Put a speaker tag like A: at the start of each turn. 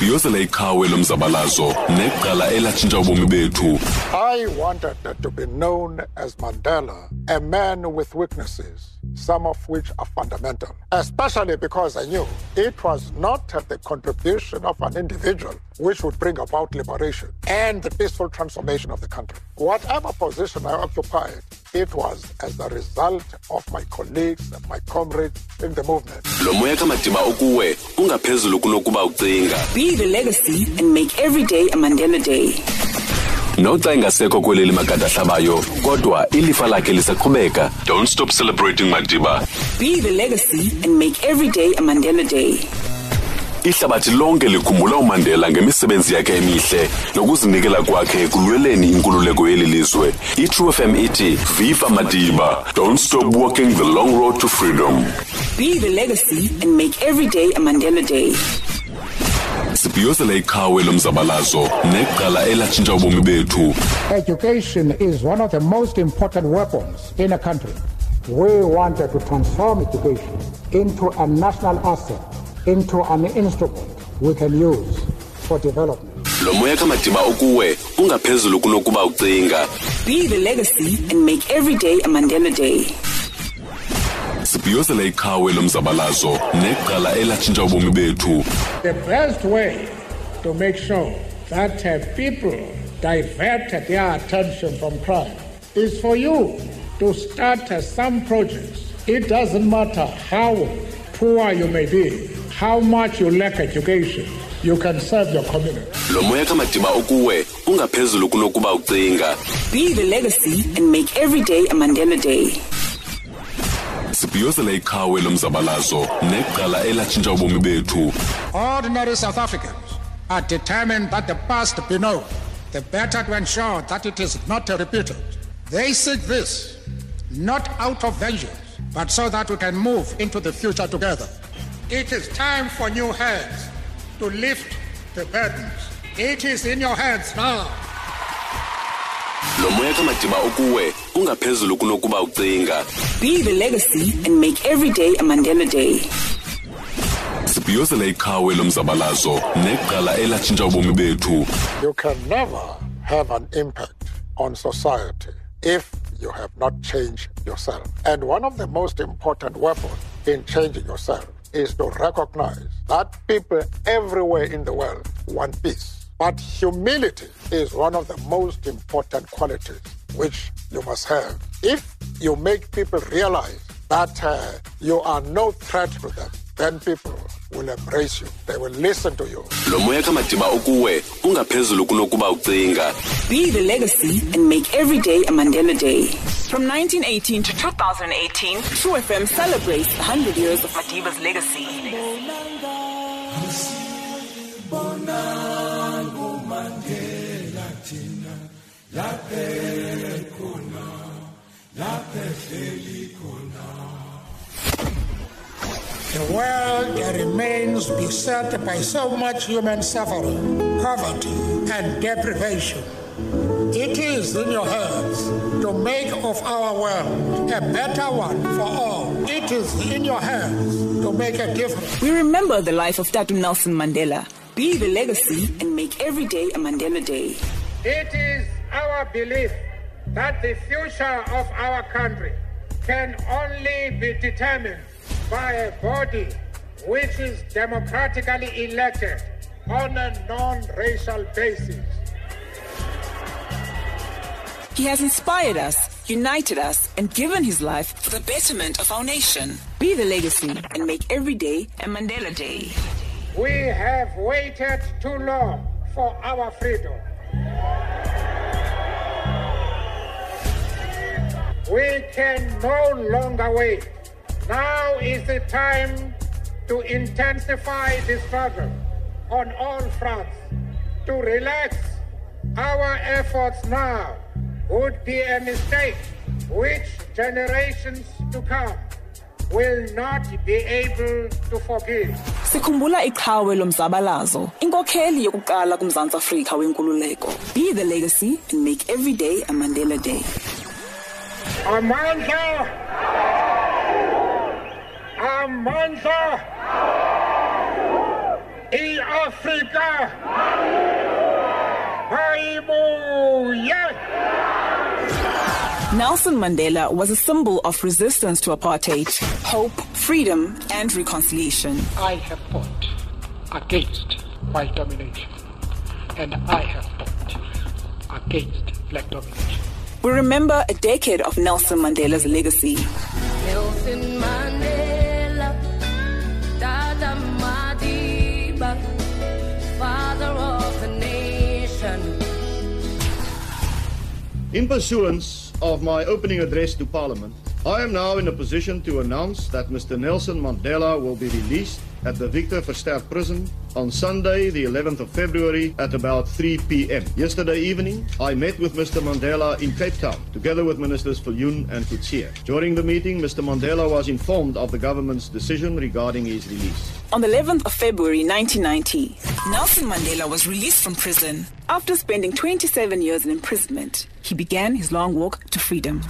A: iqhawe lomzabalazo neqala elatshintsha ubomi bethu
B: I wanted to be known as Mandela, a man with weaknesses, some of which are fundamental, especially because I knew it was not the contribution of an individual which would bring about liberation and the peaceful transformation of the country. Whatever position I occupied, it was as a result of my colleagues and my comrades in the movement.
A: lo moya kamadiba ukuwe ungaphezulu kunokuba ucinga
C: Be the legacy and make every day a Mandela Day.
A: noxa ingasekho kweli limakade ahlabayo kodwa ilifa lakhe lisaqhubeka don't stop celebrating madiba
C: Be the legacy and make every day a Mandela Day.
A: Ihlabathi lonke likhumbula umandela ngemisebenzi yakhe emihle nokuzinikela kwakhe ekulweleni inkululeko yeli lizwe itrue fm ithi viva madiba don't stop walking the long road to freedom
C: Be the legacy and make every day a Mandela Day.
A: sibhiyozela iqhawe lomzabalazo neqala elatshintsha ubomi bethu
D: Education is one of the most important weapons in a country. We wanted to transform education into a national asset, into an instrument we can use for development.
A: lo moya kamadiba ukuwe ungaphezulu kunokuba ucinga
C: Be the legacy and make every day a Mandela Day.
A: sibhiyozela iqhawe lomzabalazo neqala elatshintsha ubomi bethu
E: The best way to make sure that uh, people divert their attention from crime is for you to start uh, some projects. It doesn't matter how poor you may be, how much you lack education, you can serve your community.
A: lo moya kamadiba ukuwe ungaphezulu kunokuba ucinga
C: Be the legacy and make every day a Mandela Day.
A: sibhiyozela iqhawe lomzabalazo neqala elatshintsha ubomi bethu
D: Ordinary South Africans are determined that the past be known, the better to ensure that it is not repeated. They seek this not out of vengeance, but so that we can move into the future together. It is time for new hands to lift the burdens. It is in your hands now.
A: lo moya kamadiba ukuwe ungaphezulu kunokuba ucinga
C: Be the legacy and make every day a Mandela Day.
A: sibhiyozela iqhawe lomzabalazo neqala elatshintsha ubomi bethu
B: You can never have an impact on society if you have not changed yourself. And one of the most important weapons in changing yourself is to recognize that people everywhere in the world want peace. But humility is one of the most important qualities which you must have. If you make people realize that uh, you are no threat to them, then people will embrace you. They will listen to you.
A: lo moya kamadiba ukuwe ungaphezulu kunokuba ucinga
C: Be the legacy and make every day a Mandela Day. From 1918 to 2018, True FM celebrates 100 years of Madiba's legacy.
D: The world that remains beset by so much human suffering, poverty, and deprivation. It is in your hands to make of our world a better one for all. It is in your hands to make a difference.
C: We remember the life of Tata Nelson Mandela. Be the legacy and make every day a Mandela Day.
E: It is our belief that the future of our country can only be determined by a body which is democratically elected on a non-racial basis.
C: He has inspired us, united us, and given his life for the betterment of our nation. Be the legacy and make every day a Mandela Day.
E: We have waited too long for our freedom. We can no longer wait. Now is the time to intensify the struggle on all fronts. To relax our efforts now would be a mistake which generations to come will not be able to forgive.
C: Sikhumbula iqhawe lomzabalazo, inkokheli yokuqala kumzantsi Afrika wenkululeko. Be the legacy and make every day a Mandela Day.
E: Amandla! Amandla! Afrika!
C: Nelson Mandela was a symbol of resistance to apartheid, hope, freedom, and reconciliation.
E: I have fought against white domination, and I have fought against black domination.
C: We remember a decade of Nelson Mandela's legacy.
F: Nelson Mandela,
G: In pursuance of my opening address to Parliament, I am now in a position to announce that Mr. Nelson Mandela will be released at the Victor Verster prison on Sunday, the 11th of February at about 3 p.m. Yesterday evening, I met with Mr. Mandela in Cape Town, together with Ministers Viljoen and Coetzee. During the meeting, Mr. Mandela was informed of the government's decision regarding his release.
C: On the 11th of February 1990, Nelson Mandela was released from prison. After spending 27 years in imprisonment, he began his long walk to freedom.